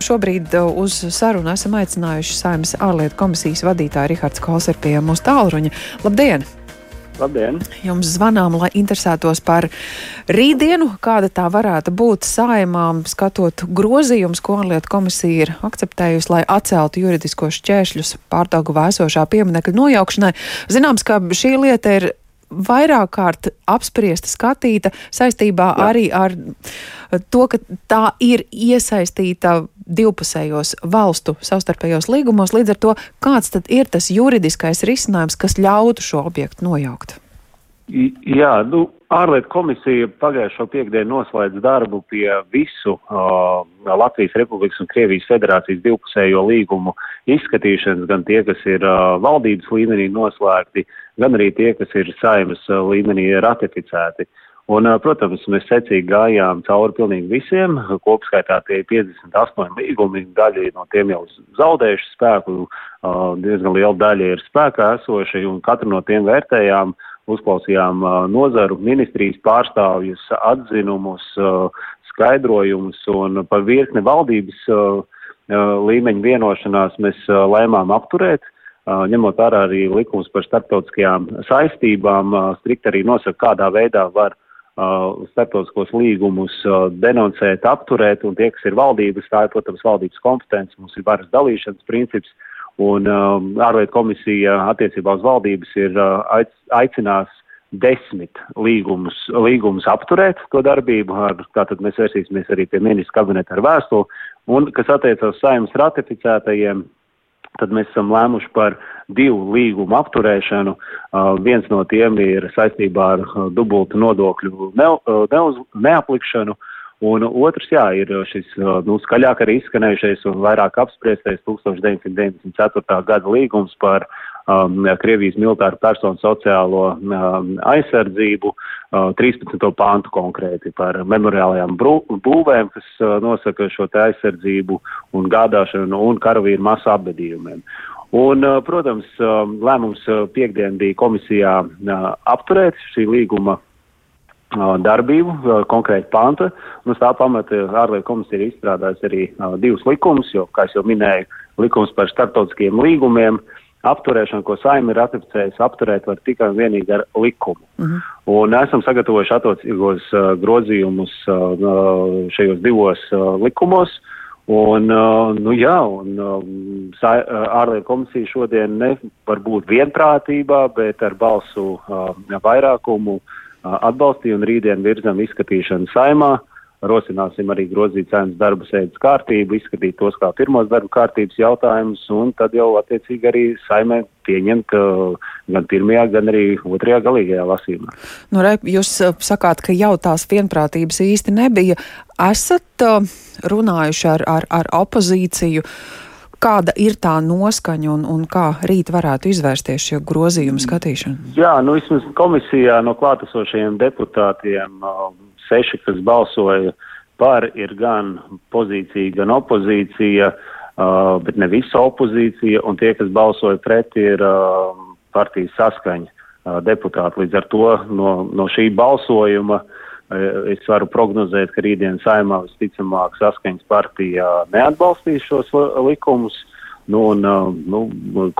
Šobrīd uh, uz sarunu esam aicinājuši Saimnes ārlietu komisijas vadītāju Rihards Kols ir pie mūsu tālruņa. Labdien! Labdien! Jums zvanām, lai interesētos par rītdienu, kāda tā varētu būt saimām, skatot grozījumus, ko ārlietu komisija ir akceptējusi, lai atceltu juridiskos šķēršļus pārtaugu vēsošā pieminekļa nojaukšanai. Zināms, ka šī lieta ir vairāk kārt apspriesta, skatīta saistībā Jā. arī ar to, ka tā ir iesaistīta divpusējos valstu savstarpējos līgumos. Līdz ar to, kāds tad ir tas juridiskais risinājums, kas ļautu šo objektu nojaukt? Jā, nu, ārlietu komisija pagājušo piekdienu noslēdz darbu pie visu uh, Latvijas Republikas un Krievijas federācijas divpusējo līgumu izskatīšanas, gan tie, kas ir uh, valdības līmenī noslēgti, gan arī tie, kas ir saimas uh, līmenī ratificēti. Un, protams, mēs secīgi gājām cauri pilnīgi visiem, kopskaitā tie 58 līgumi, daļa no tiem jau zaudējuši spēku, diezgan liela daļa ir spēkā esoši, un katru no tiem vērtējām uzklausījām nozaru ministrijas pārstāvjus, atzinumus, skaidrojumus un par virkni valdības līmeņa vienošanās mēs lēmām apturēt. Ņemot vērā arī likums par starptautiskajām saistībām, strikt arī nosaka, kādā veidā var starptautiskos līgumus denoncēt, apturēt, un tie, kas ir valdības, tā ir, protams, valdības kompetence, mums ir varas dalīšanas princips, Un um, ārlietu komisija attiecībā uz valdības ir uh, aic, aicinās desmit līgumus, līgumus apturēt to darbību. Ar, tātad mēs vērsīsimies arī pie ministra kabineta ar vēstuli. Un, kas attiecas uz saimnes ratificētajiem, tad mēs esam lēmuši par divu līgumu apturēšanu. Uh, viens no tiem ir saistībā ar uh, dubultu nodokļu ne, uh, neuz, neaplikšanu. Uh, Un otrs, jā, ir šis nu, skaļāk arī izskanējušais un vairāk apspriestais 1994. gada līgums par um, Krievijas militāru personu sociālo um, aizsardzību, uh, 13. pāntu konkrēti par memoriālajām būvēm, kas uh, nosaka šo te aizsardzību un gādāšanu un karavīru masu apbedījumiem. Un, uh, protams, um, lēmums uh, piekdien bija komisijā uh, apturēt šī līguma darbību, konkrēti panta. Un uz tā pamata ārlietu komisija ir izstrādājusi arī uh, divus likumus, jo, kā jau minēju, likums par starptautiskiem līgumiem. Apturēšanu, ko saima ir ratificējusi, apturēt var tikai un vienīgi ar likumu. Uh mhm. -huh. Un esam sagatavojuši attiecīgos uh, grozījumus uh, šajos divos uh, likumos. Un, uh, nu jā, un um, ārlietu komisija šodien nevar būt vienprātībā, bet ar balsu uh, vairākumu uh, atbalstīja un rītdien virzam izskatīšanu saimā. Rosināsim arī grozīt saimnes darba sēdes kārtību, izskatīt tos kā pirmos darba kārtības jautājumus, un tad jau attiecīgi arī saimē pieņemt gan pirmajā, gan arī otrajā galīgajā lasījumā. Nu, re, jūs sakāt, ka jau tās vienprātības īsti nebija. Esat uh, runājuši ar, ar, ar opozīciju. Uh, Kāda ir tā noskaņa un, un kā rīt varētu izvērsties šie grozījumi skatīšana? Jā, nu vismaz komisijā no klātesošajiem deputātiem um, seši, kas balsoja par, ir gan pozīcija, gan opozīcija, uh, bet ne visa opozīcija, un tie, kas balsoja pret, ir uh, partijas saskaņa uh, deputāti. Līdz ar to no, no šī balsojuma uh, Es varu prognozēt, ka rītdien saimā visticamāk saskaņas partija neatbalstīs šos likumus. Nu, un, nu,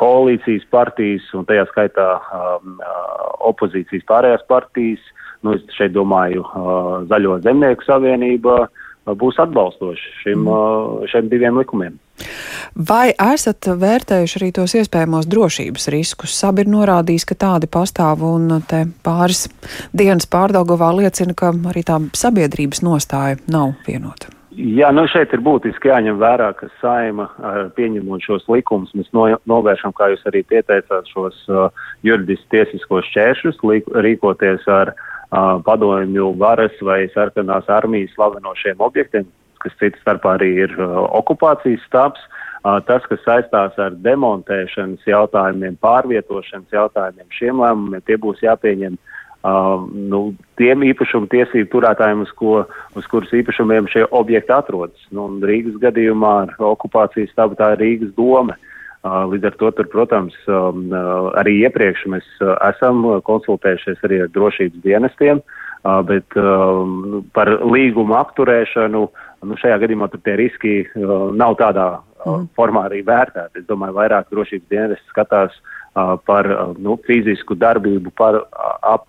koalīcijas partijas un tajā skaitā um, opozīcijas pārējās partijas, nu, es šeit domāju uh, Zaļo zemnieku savienība, uh, būs atbalstoši šim, mm. uh, šiem diviem likumiem. Vai esat vērtējuši arī tos iespējamos drošības riskus? Sabi ir norādījis, ka tādi pastāv un te pāris dienas pārdaugavā liecina, ka arī tā sabiedrības nostāja nav vienota. Jā, nu šeit ir būtiski jāņem vērā, ka saima pieņemot šos likumus, mēs no, novēršam, kā jūs arī pieteicāt, šos uh, juridiski tiesiskos šķēršļus, rīkoties ar uh, padomju varas vai sarkanās armijas slavenošiem objektiem, kas cits starpā arī ir uh, okupācijas stāps. Uh, tas, kas saistās ar demontēšanas jautājumiem, pārvietošanas jautājumiem, šiem lēmumiem, tie būs jāpieņem uh, nu, tiem īpašumu tiesību turētājiem, uz, ko, uz kuras īpašumiem šie objekti atrodas. Nu, Rīgas gadījumā ar okupācijas stāvu tā ir Rīgas doma. Uh, līdz ar to, tur, protams, arī iepriekš mēs esam konsultējušies arī ar drošības dienestiem, bet um, par līgumu apturēšanu nu, šajā gadījumā tie riski nav tādā mm. formā arī vērtēti. Es domāju, vairāk drošības dienas skatās par nu, fizisku darbību par ap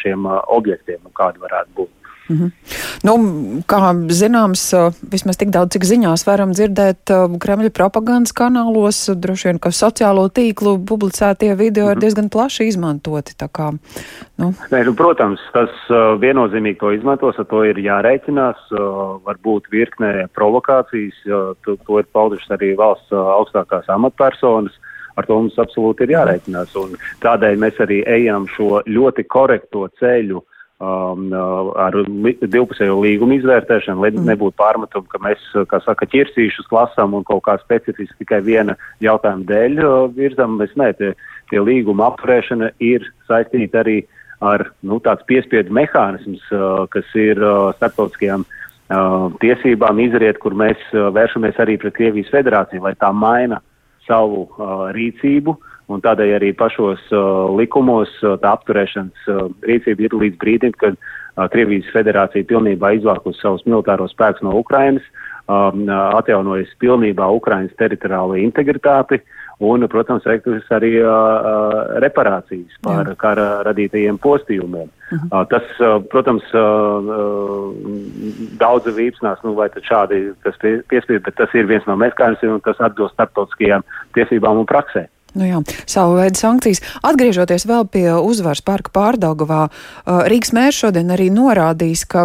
šiem objektiem, kādi varētu būt. Mm -hmm. nu, kā zināms, vismaz tik daudz, cik ziņās varam dzirdēt Kremļa propagandas kanālos, droši vien, ka sociālo tīklu publicētie video mm -hmm. ir mhm. diezgan plaši izmantoti. Kā, nu. Nē, nu, protams, tas viennozīmīgi to izmantos, ar to ir jārēķinās. Varbūt virknē provokācijas, to, to ir paudušas arī valsts augstākās amatpersonas ar to mums absolūti ir jārēķinās. Un tādēļ mēs arī ejam šo ļoti korekto ceļu um, uh, ar li, divpusējo līgumu izvērtēšanu, lai mm. nebūtu pārmetumu, ka mēs, kā saka, ķirsīšus lasām un kaut kā specifiski tikai viena jautājuma dēļ uh, virzam. Mēs ne, tie, tie līguma apturēšana ir saistīta arī ar nu, tāds piespiedu mehānisms, uh, kas ir uh, starptautiskajām uh, tiesībām izriet, kur mēs uh, vēršamies arī pret Krievijas federāciju, lai tā maina savu uh, rīcību. Uh, un tādēļ arī pašos uh, likumos uh, tā apturēšanas uh, rīcība ir līdz brīdim, kad uh, Krievijas federācija pilnībā izvākus savus militāros spēkus no Ukrainas, um, uh, atjaunojas pilnībā Ukrainas teritoriālo integritāti un, protams, veiktas arī uh, uh, reparācijas par Jā. kara radītajiem postījumiem. Uh -huh. uh, tas, uh, protams, uh, uh, daudz vīpsnās, nu, vai tad šādi tas pie, piespiedu, bet tas ir viens no mehānismiem un tas atbilst starptautiskajām tiesībām un praksē. Nu jā, savu veidu sankcijas. Atgriežoties vēl pie uzvaras parka pārdaugavā, Rīgas mērs šodien arī norādījis, ka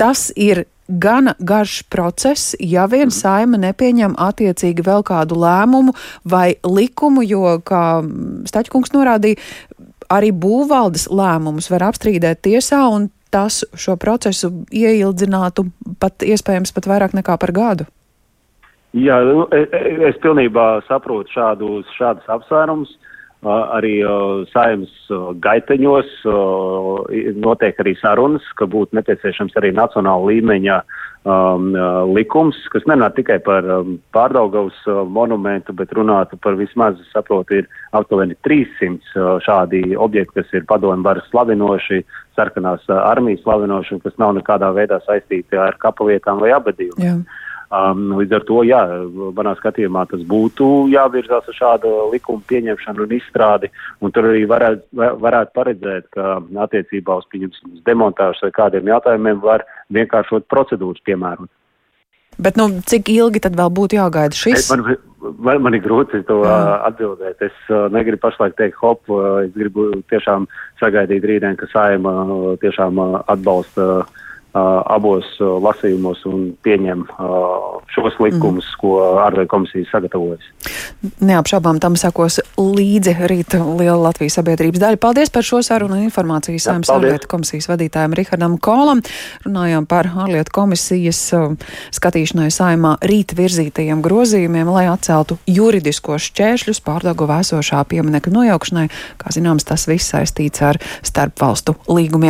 tas ir gana garš process, ja vien mhm. saima nepieņem attiecīgi vēl kādu lēmumu vai likumu, jo, kā Staķkungs norādīja, arī būvvaldes lēmumus var apstrīdēt tiesā un tas šo procesu ieildzinātu pat iespējams pat vairāk nekā par gadu. Jā, nu, es, e, es pilnībā saprotu šādus, šādus apsvērumus. Arī saimnes gaiteņos notiek arī sarunas, ka būtu nepieciešams arī nacionāla līmeņa um, likums, kas nenāk tikai par um, pārdaugavas monumentu, bet runātu par vismaz, saprotu, ir aptuveni 300 uh, šādi objekti, kas ir padomu varas slavinoši, sarkanās armijas slavinoši, kas nav nekādā veidā saistīti ar kapavietām vai abadījumiem. Um, līdz ar to, jā, manā skatījumā tas būtu jāvirzās ar šādu likumu pieņemšanu un izstrādi, un tur arī varētu, varētu paredzēt, ka attiecībā uz, pieņemsim, demontāžu vai kādiem jautājumiem var vienkāršot procedūras piemērot. Bet, nu, cik ilgi tad vēl būtu jāgaida šis? Man, man, man ir grūti to Jā. atbildēt. Es uh, negribu pašlaik teikt, hop, uh, es gribu tiešām sagaidīt rītdien, ka saima uh, tiešām uh, atbalsta uh, abos lasījumos un pieņem šos likumus, mm. ko ārlietu komisija sagatavojas. Neapšaubām tam sakos līdzi rīt liela Latvijas sabiedrības daļa. Paldies par šo sarunu un informāciju Saimnes ārlietu komisijas vadītājiem Rihardam Kolam. Runājām par ārlietu komisijas skatīšanai saimā rīt virzītajiem grozījumiem, lai atceltu juridiskos šķēršļus pārdagu vēsošā pieminekļa nojaukšanai. Kā zināms, tas viss saistīts ar starpvalstu līgumiem.